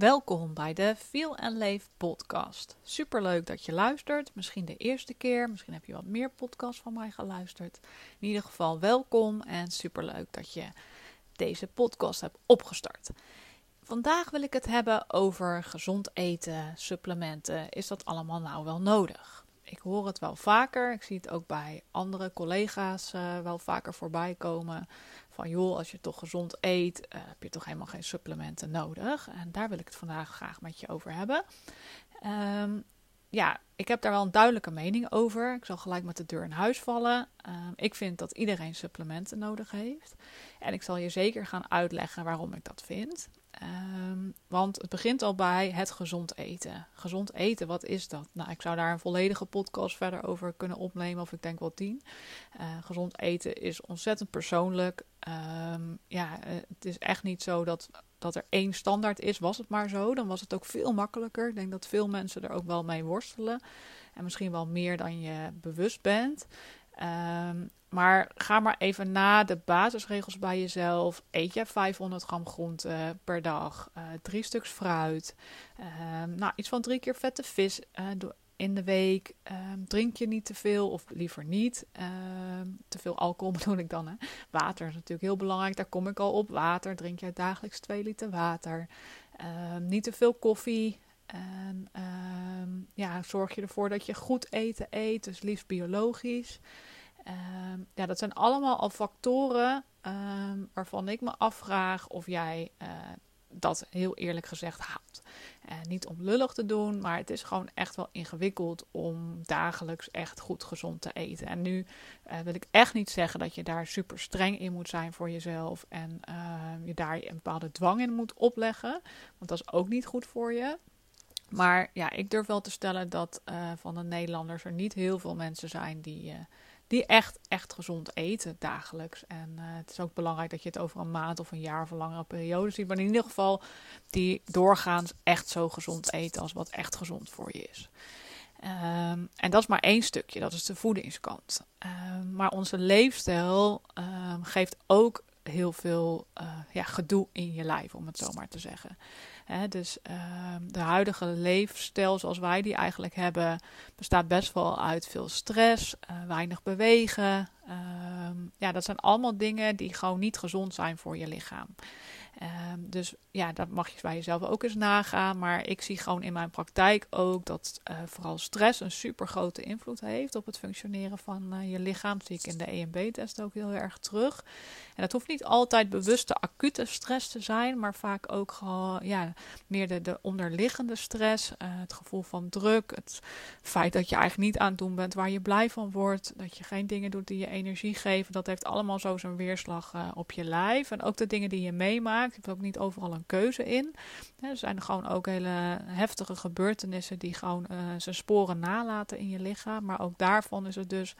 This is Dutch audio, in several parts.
Welkom bij de Feel and Leef podcast. Superleuk dat je luistert. Misschien de eerste keer, misschien heb je wat meer podcasts van mij geluisterd. In ieder geval welkom en superleuk dat je deze podcast hebt opgestart. Vandaag wil ik het hebben over gezond eten, supplementen. Is dat allemaal nou wel nodig? Ik hoor het wel vaker. Ik zie het ook bij andere collega's uh, wel vaker voorbij komen van joh, als je toch gezond eet, uh, heb je toch helemaal geen supplementen nodig. En daar wil ik het vandaag graag met je over hebben. Um, ja, ik heb daar wel een duidelijke mening over. Ik zal gelijk met de deur in huis vallen. Um, ik vind dat iedereen supplementen nodig heeft. En ik zal je zeker gaan uitleggen waarom ik dat vind. Um, want het begint al bij het gezond eten. Gezond eten, wat is dat? Nou, ik zou daar een volledige podcast verder over kunnen opnemen, of ik denk wel tien. Uh, gezond eten is ontzettend persoonlijk. Um, ja, uh, het is echt niet zo dat, dat er één standaard is. Was het maar zo, dan was het ook veel makkelijker. Ik denk dat veel mensen er ook wel mee worstelen. En misschien wel meer dan je bewust bent. Um, maar ga maar even na de basisregels bij jezelf. Eet je 500 gram groente per dag, uh, drie stuks fruit, uh, nou, iets van drie keer vette vis uh, in de week. Ehm, drink je niet te veel of liever niet. Ehm, te veel alcohol bedoel ik dan. Hè? Water is natuurlijk heel belangrijk, daar kom ik al op. Water, drink je dagelijks 2 liter water. niet te veel koffie. En ja, zorg je ervoor dat je goed eten eet, dus liefst biologisch. Um, ja, dat zijn allemaal al factoren um, waarvan ik me afvraag of jij uh, dat heel eerlijk gezegd haalt. Uh, niet om lullig te doen, maar het is gewoon echt wel ingewikkeld om dagelijks echt goed gezond te eten. En nu uh, wil ik echt niet zeggen dat je daar super streng in moet zijn voor jezelf en ehm, je daar een bepaalde dwang in moet opleggen, want dat is ook niet goed voor je. Maar ja, ik durf wel te stellen dat van de Nederlanders er niet heel veel mensen zijn die die echt, echt gezond eten dagelijks. En uh, het is ook belangrijk dat je het over een maand of een jaar of een langere periode ziet. Maar in ieder geval die doorgaans echt zo gezond eten als wat echt gezond voor je is. Um, en dat is maar één stukje, dat is de voedingskant. Um, maar onze leefstijl um, geeft ook heel veel ja, gedoe in je lijf, om het zo maar te zeggen. Dus uh, de huidige leefstijl zoals wij die eigenlijk hebben, bestaat best wel uit veel stress, uh, weinig bewegen. Uh, ja, dat zijn allemaal dingen die gewoon niet gezond zijn voor je lichaam. Um, dus ja, dat mag je bij jezelf ook eens nagaan. Maar ik zie gewoon in mijn praktijk ook dat uh, vooral stress een super grote invloed heeft op het functioneren van uh, je lichaam. Dat zie ik in de EMB-test ook heel erg terug. En dat hoeft niet altijd bewuste acute stress te zijn, maar vaak ook gewoon ja, meer de, de onderliggende stress. Uh, het gevoel van druk, het feit dat je eigenlijk niet aan het doen bent waar je blij van wordt. Dat je geen dingen doet die je energie geven. Dat heeft allemaal zo zijn weerslag op je lijf. En ook de dingen die je meemaakt. Je hebt ook niet overal een keuze in. Er zijn gewoon ook hele heftige gebeurtenissen die gewoon uh, zijn sporen nalaten in je lichaam. Maar ook daarvan is het dus,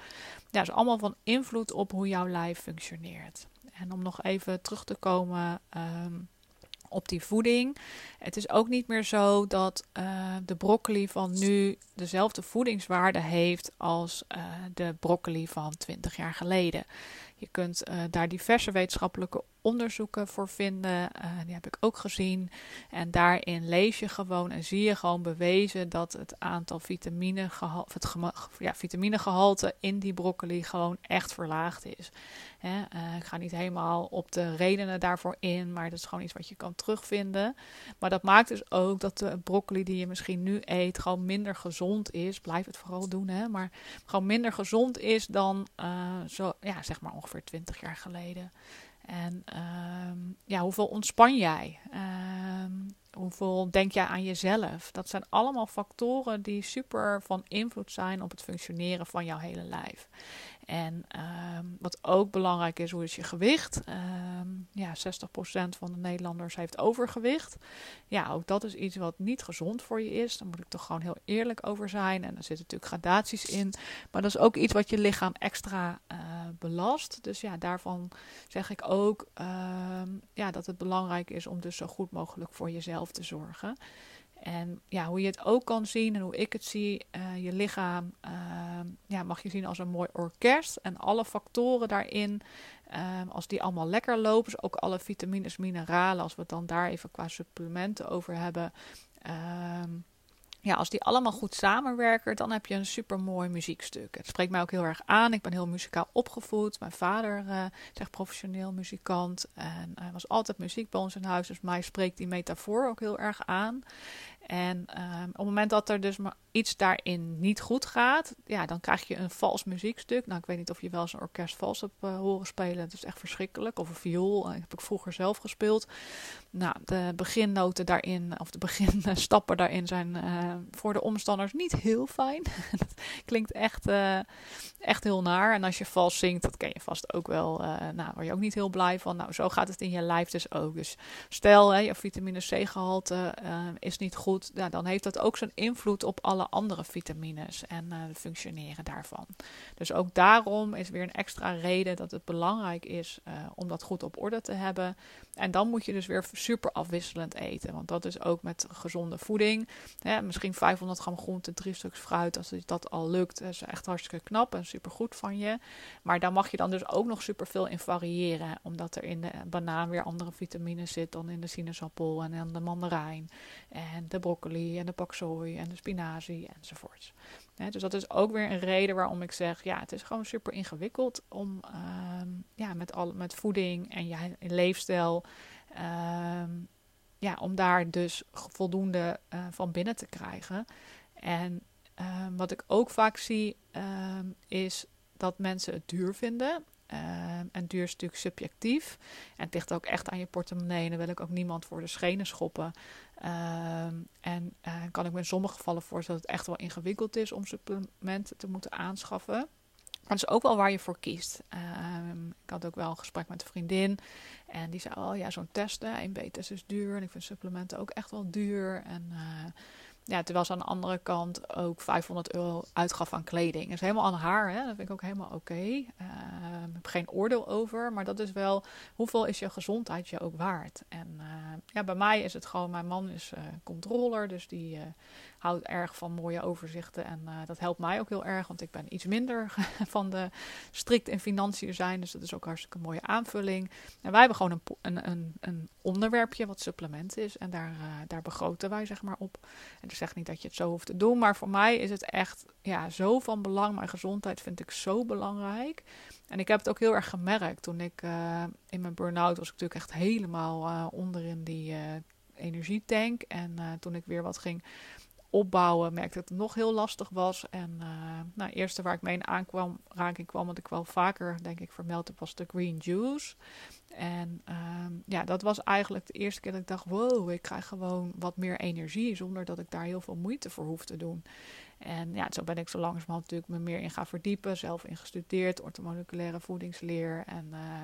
ja, is allemaal van invloed op hoe jouw lijf functioneert. En om nog even terug te komen. Um, op die voeding. Het is ook niet meer zo dat uh, de broccoli van nu dezelfde voedingswaarde heeft als uh, de broccoli van 20 jaar geleden. Je kunt uh, daar diverse wetenschappelijke onderzoeken voor vinden. Uh, die heb ik ook gezien. En daarin lees je gewoon en zie je gewoon bewezen dat het aantal vitaminegehalte, het ja, vitaminegehalte in die broccoli gewoon echt verlaagd is. Hè? Uh, ik ga niet helemaal op de redenen daarvoor in, maar dat is gewoon iets wat je kan terugvinden. Maar dat maakt dus ook dat de broccoli die je misschien nu eet gewoon minder gezond is. Blijf het vooral doen, hè? maar gewoon minder gezond is dan zo, ja, zeg maar ongeveer 20 jaar geleden. En um, ja, hoeveel ontspan jij? Um, hoeveel denk jij aan jezelf? Dat zijn allemaal factoren die super van invloed zijn op het functioneren van jouw hele lijf. En um, wat ook belangrijk is, hoe is je gewicht? Um, ja, 60% van de Nederlanders heeft overgewicht. Ja, ook dat is iets wat niet gezond voor je is. Daar moet ik toch gewoon heel eerlijk over zijn. En er zitten natuurlijk gradaties in. Maar dat is ook iets wat je lichaam extra uh, belast. Dus ja, daarvan zeg ik ook uh, ja, dat het belangrijk is om dus zo goed mogelijk voor jezelf te zorgen. En ja, hoe je het ook kan zien en hoe ik het zie, uh, je lichaam uh, ja, mag je zien als een mooi orkest. En alle factoren daarin, uh, als die allemaal lekker lopen, dus ook alle vitamines, mineralen, als we het dan daar even qua supplementen over hebben. Ehm, ja, als die allemaal goed samenwerken, dan heb je een super mooi muziekstuk. Het spreekt mij ook heel erg aan. Ik ben heel muzikaal opgevoed. Mijn vader uh, is echt professioneel muzikant. En hij was altijd muziek bij ons in huis. Dus mij spreekt die metafoor ook heel erg aan. En um, op het moment dat er dus maar iets daarin niet goed gaat, ja, dan krijg je een vals muziekstuk. Nou, ik weet niet of je wel eens een orkest vals hebt uh, horen spelen. Dat is echt verschrikkelijk. Of een viool. Dat heb ik vroeger zelf gespeeld. Nou, de beginnoten daarin, of de beginstappen daarin zijn uh, voor de omstanders niet heel fijn. dat klinkt echt, uh, echt heel naar. En als je vals zingt, dat ken je vast ook wel. nou, word je ook niet heel blij van. Nou, zo gaat het in je lijf dus ook. Dus stel, hè, je vitamine C-gehalte is niet goed dan heeft dat ook zijn invloed op alle andere vitamines en uh, functioneren daarvan. Dus ook daarom is weer een extra reden dat het belangrijk is om dat goed op orde te hebben. En dan moet je dus weer super afwisselend eten. Want dat is ook met gezonde voeding. Hè, misschien 500 gram groente, drie stuks fruit. Als dat al lukt, is echt hartstikke knap en super goed van je. Maar daar mag je dan dus ook nog super veel in variëren. Omdat er in de banaan weer andere vitamines zit dan in de sinaasappel en in de mandarijn. En de broccoli en de paksoi en de spinazie enzovoorts. dus dat is ook weer een reden waarom ik zeg, ja, het is gewoon super ingewikkeld om uh, ja, met, al, met voeding en je leefstijl, uh, ja, om daar dus voldoende uh, van binnen te krijgen. En ehm, wat ik ook vaak zie, ehm, is dat mensen het duur vinden. en duur is natuurlijk subjectief. En het ligt ook echt aan je portemonnee. En daar wil ik ook niemand voor de schenen schoppen. Uh, en uh, kan ik me in sommige gevallen voorstellen dat het echt wel ingewikkeld is om supplementen te moeten aanschaffen. Maar dat is ook wel waar je voor kiest. Ik had ook wel een gesprek met een vriendin. En die zei: Oh ja, zo'n test, een B-test is duur. En ik vind supplementen ook echt wel duur. En uh, ja, terwijl ze aan de andere kant ook 500 euro uitgaf aan kleding. Dat is helemaal aan haar, hè? dat vind ik ook helemaal oké. Okay. Uh, ik heb geen oordeel over, maar dat is wel hoeveel is je gezondheid je ook waard. En uh, ja, bij mij is het gewoon, mijn man is uh, controller, dus die houdt erg van mooie overzichten. En uh, dat helpt mij ook heel erg, want ik ben iets minder van de strikt in financiën zijn. Dus dat is ook hartstikke een mooie aanvulling. En wij hebben gewoon een, een, een, onderwerpje wat supplement is. En daar, uh, daar begroten wij zeg maar op. En dat zegt niet dat je het zo hoeft te doen. Maar voor mij is het echt ja, zo van belang. Mijn gezondheid vind ik zo belangrijk. En ik heb het ook heel erg gemerkt toen ik uh, in mijn burn-out was. Ik natuurlijk echt helemaal onder in die energietank. En toen ik weer wat ging opbouwen merkte dat het nog heel lastig was. En uh, nou, eerste waar ik mee in aankwam, raking kwam, wat ik wel vaker denk ik vermeld heb, was de green juice. En uh, ja, dat was eigenlijk de eerste keer dat ik dacht, wow, ik krijg gewoon wat meer energie, zonder dat ik daar heel veel moeite voor hoef te doen. En ja, zo ben ik zo langzamerhand natuurlijk me meer in gaan verdiepen, zelf in gestudeerd, orthomoleculaire voedingsleer. En uh,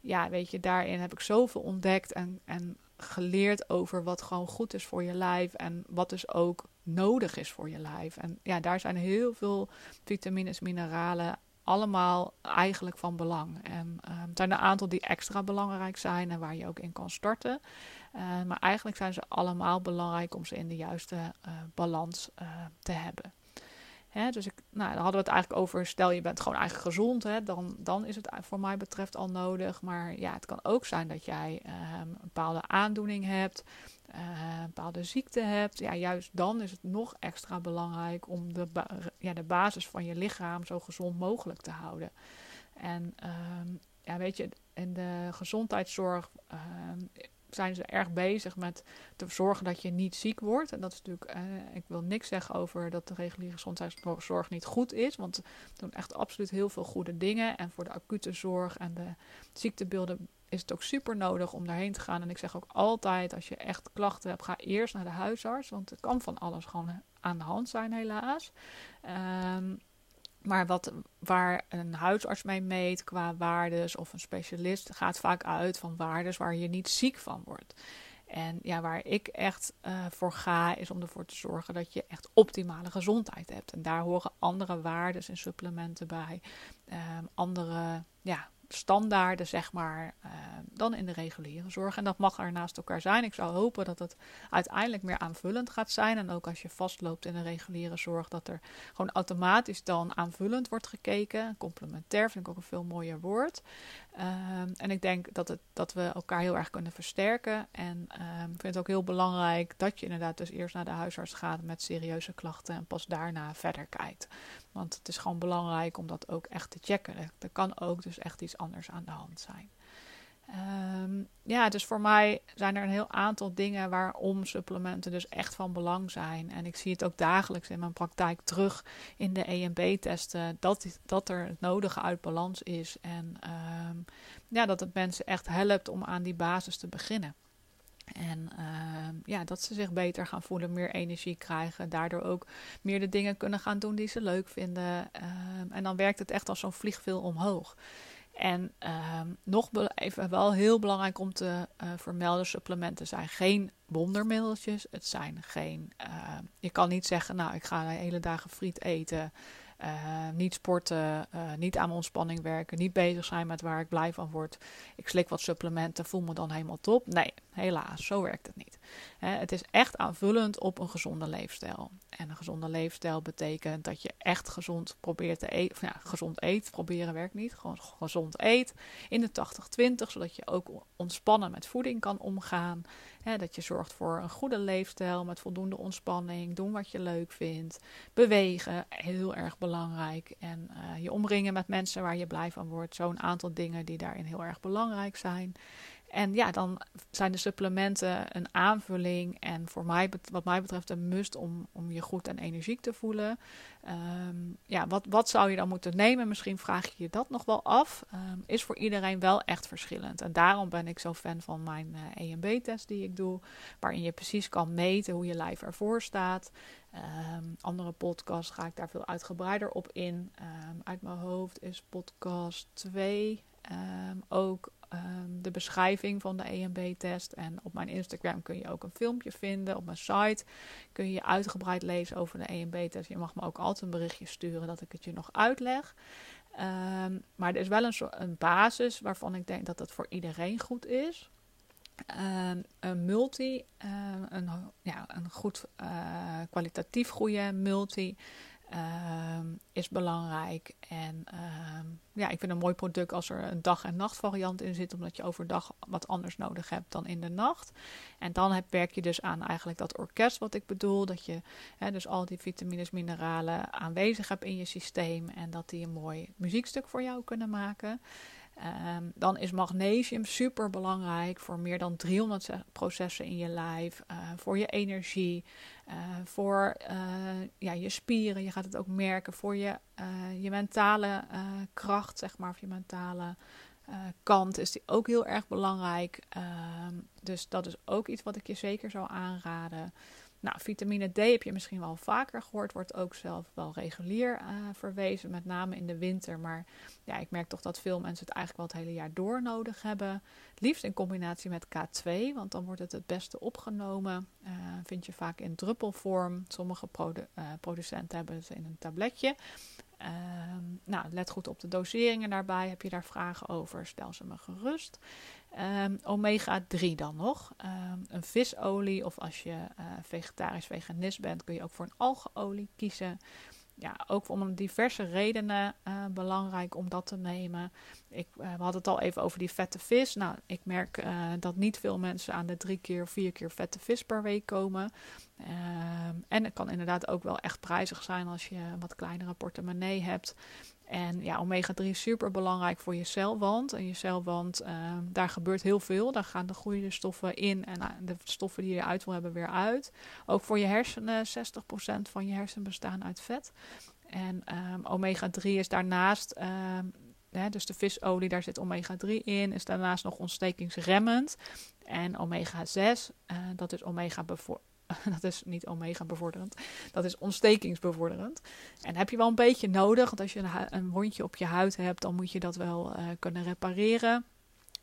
ja, weet je, daarin heb ik zoveel ontdekt en, en geleerd over wat gewoon goed is voor je lijf en wat dus ook nodig is voor je lijf. En ja, daar zijn heel veel vitamines, mineralen allemaal eigenlijk van belang. En er zijn een aantal die extra belangrijk zijn en waar je ook in kan starten. Uh, maar eigenlijk zijn ze allemaal belangrijk om ze in de juiste uh, balans uh, te hebben. Dus ik, nou, dan hadden we het eigenlijk over, stel je bent gewoon eigenlijk gezond, hè, dan, dan is het voor mij betreft al nodig. Maar ja, het kan ook zijn dat jij um, een bepaalde aandoening hebt, uh, een bepaalde ziekte hebt. Ja, juist dan is het nog extra belangrijk om de, ja, de basis van je lichaam zo gezond mogelijk te houden. En um, ja, weet je, in de gezondheidszorg um, zijn ze erg bezig met te zorgen dat je niet ziek wordt. En dat is natuurlijk, eh, ik wil niks zeggen over dat de reguliere gezondheidszorg niet goed is. Want ze doen echt absoluut heel veel goede dingen. En voor de acute zorg en de ziektebeelden is het ook super nodig om daarheen te gaan. En ik zeg ook altijd, als je echt klachten hebt, ga eerst naar de huisarts. Want het kan van alles gewoon aan de hand zijn, helaas. Um, maar wat, waar een huisarts mee meet qua waardes of een specialist gaat vaak uit van waardes waar je niet ziek van wordt. En ja, waar ik echt uh, voor ga, is om ervoor te zorgen dat je echt optimale gezondheid hebt. En daar horen andere waarden en supplementen bij. Um, andere ja, standaarden, zeg maar, uh, dan in de reguliere zorg. En dat mag er naast elkaar zijn. Ik zou hopen dat het uiteindelijk meer aanvullend gaat zijn. En ook als je vastloopt in de reguliere zorg, dat er gewoon automatisch dan aanvullend wordt gekeken. Complementair vind ik ook een veel mooier woord. Um, en ik denk dat, het, dat we elkaar heel erg kunnen versterken. En um, ik vind het ook heel belangrijk dat je inderdaad dus eerst naar de huisarts gaat met serieuze klachten en pas daarna verder kijkt. Want het is gewoon belangrijk om dat ook echt te checken. Er kan ook dus echt iets anders aan de hand zijn. Um, ja, dus voor mij zijn er een heel aantal dingen waarom supplementen dus echt van belang zijn. En ik zie het ook dagelijks in mijn praktijk terug in de EMB-testen dat, dat er het nodige uit balans is. En um, ja, dat het mensen echt helpt om aan die basis te beginnen. En uh, ja, dat ze zich beter gaan voelen, meer energie krijgen. Daardoor ook meer de dingen kunnen gaan doen die ze leuk vinden. En dan werkt het echt als zo'n vliegveel omhoog. En uh, nog even wel heel belangrijk om te uh, vermelden: supplementen zijn geen wondermiddeltjes. Het zijn geen. je kan niet zeggen, nou, ik ga de hele dagen friet eten. Uh, niet sporten, uh, niet aan ontspanning werken, niet bezig zijn met waar ik blij van word. Ik slik wat supplementen, voel me dan helemaal top. Nee, helaas, zo werkt het niet. het is echt aanvullend op een gezonde leefstijl. En een gezonde leefstijl betekent dat je echt gezond probeert te eten. Ja, gezond eet, proberen werkt niet. Gewoon gezond eet in de 80-20, zodat je ook ontspannen met voeding kan omgaan. dat je zorgt voor een goede leefstijl met voldoende ontspanning. Doen wat je leuk vindt. Bewegen, heel erg belangrijk. En uh, je omringen met mensen waar je blij van wordt. Zo'n aantal dingen die daarin heel erg belangrijk zijn. En ja, dan zijn de supplementen een aanvulling en voor mij, wat mij betreft, een must om, om je goed en energiek te voelen. Um, ja, wat, wat zou je dan moeten nemen? Misschien vraag je je dat nog wel af. Um, is voor iedereen wel echt verschillend. En daarom ben ik zo fan van mijn uh, eh, EMB-test die ik doe, waarin je precies kan meten hoe je lijf ervoor staat. Um, andere podcasts ga ik daar veel uitgebreider op in. uit mijn hoofd is podcast 2 ook um, de beschrijving van de EMB-test. En op mijn Instagram kun je ook een filmpje vinden. Op mijn site kun je uitgebreid lezen over de EMB-test. Je mag me ook altijd een berichtje sturen dat ik het je nog uitleg. Um, maar er is wel een, een basis waarvan ik denk dat het voor iedereen goed is. Um, een multi, een, ja, een goed, uh, kwalitatief goede multi uh, is belangrijk. En uh, ja, ik vind een mooi product als er een dag- en nachtvariant in zit, omdat je overdag wat anders nodig hebt dan in de nacht. En dan heb, werk je dus aan eigenlijk dat orkest wat ik bedoel, dat je hè, dus al die vitamines, mineralen aanwezig hebt in je systeem en dat die een mooi muziekstuk voor jou kunnen maken. Um, dan is magnesium super belangrijk voor meer dan 300 processen in je lijf, uh, voor je energie, uh, voor uh, ja, je spieren. Je gaat het ook merken voor je, je mentale kracht, zeg maar, of je mentale kant is die ook heel erg belangrijk. Um, dus dat is ook iets wat ik je zeker zou aanraden. Nou, vitamine D heb je misschien wel vaker gehoord, wordt ook zelf wel regulier uh, verwezen, met name in de winter. Maar ja, ik merk toch dat veel mensen het eigenlijk wel het hele jaar door nodig hebben. Liefst in combinatie met K2, want dan wordt het het beste opgenomen. Uh, vind je vaak in druppelvorm. Sommige uh, producenten hebben het in een tabletje. Ehm, nou, let goed op de doseringen daarbij. Heb je daar vragen over? Stel ze me gerust. Um, omega 3 dan nog. Um, een visolie of als je uh, vegetarisch veganist bent kun je ook voor een algeolie kiezen ja, ook om diverse redenen uh, belangrijk om dat te nemen. Ik, uh, we hadden het al even over die vette vis. Nou, ik merk dat niet veel mensen aan de drie keer, vier keer vette vis per week komen. Ehm, en het kan inderdaad ook wel echt prijzig zijn als je een wat kleinere portemonnee hebt. En ja, omega-3 is super belangrijk voor je celwand. En je celwand, uh, daar gebeurt heel veel. Daar gaan de goede stoffen in en uh, de stoffen die je eruit wil hebben weer uit. Ook voor je hersenen, 60% van je hersenen bestaan uit vet. En um, omega-3 is daarnaast, um, hè, dus de visolie, daar zit omega-3 in, is daarnaast nog ontstekingsremmend. En omega-6, uh, eh, dat is omega dat is niet omega bevorderend. Dat is ontstekingsbevorderend. En heb je wel een beetje nodig. Want als je een, een wondje op je huid hebt, dan moet je dat wel uh, kunnen repareren.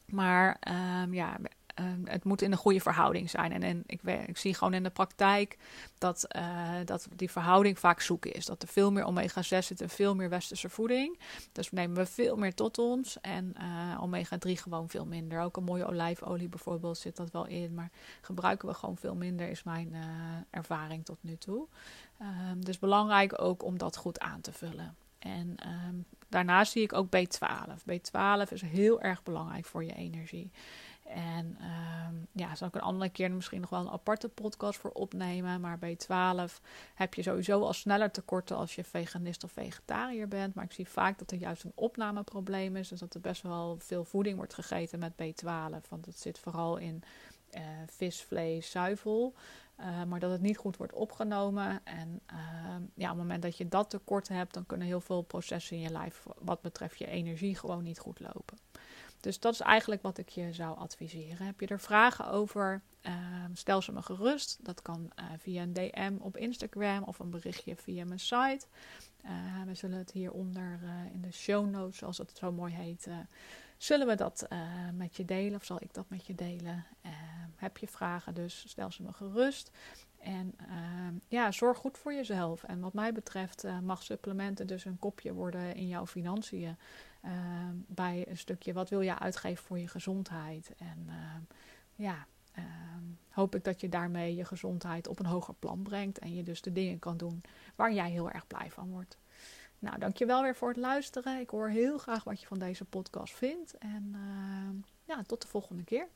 Maar um, ja, ehm, het moet in een goede verhouding zijn. En, en ik, ik, zie gewoon in de praktijk dat, uh, dat die verhouding vaak zoeken is. Dat er veel meer omega-6 zit en veel meer westerse voeding. Dus nemen we veel meer tot ons. En uh, omega-3 gewoon veel minder. Ook een mooie olijfolie bijvoorbeeld zit dat wel in. Maar gebruiken we gewoon veel minder, is mijn uh, ervaring tot nu toe. Um, dus belangrijk ook om dat goed aan te vullen. En um, daarnaast zie ik ook B12. B12 is heel erg belangrijk voor je energie. En um, ja, zal ik een andere keer misschien nog wel een aparte podcast voor opnemen. Maar B12 heb je sowieso al sneller tekorten als je veganist of vegetariër bent. Maar ik zie vaak dat er juist een opnameprobleem is. Dus dat er best wel veel voeding wordt gegeten met B12. Want het zit vooral in uh, vis, vlees, zuivel. Uh, maar dat het niet goed wordt opgenomen. En uh, ja, op het moment dat je dat tekort hebt, dan kunnen heel veel processen in je lijf, wat betreft je energie, gewoon niet goed lopen. Dus dat is eigenlijk wat ik je zou adviseren. Heb je er vragen over? Uh, stel ze me gerust. Dat kan via een DM op Instagram of een berichtje via mijn site. we zullen het hieronder in de show notes, zoals het zo mooi heet, zullen we dat met je delen of zal ik dat met je delen? Heb je vragen, dus stel ze me gerust. En uh, ja, zorg goed voor jezelf. En wat mij betreft mag supplementen dus een kopje worden in jouw financiën. bij een stukje wat wil je uitgeven voor je gezondheid. En ja, hoop ik dat je daarmee je gezondheid op een hoger plan brengt. En je dus de dingen kan doen waar jij heel erg blij van wordt. Nou, dankjewel weer voor het luisteren. Ik hoor heel graag wat je van deze podcast vindt. En ja, tot de volgende keer.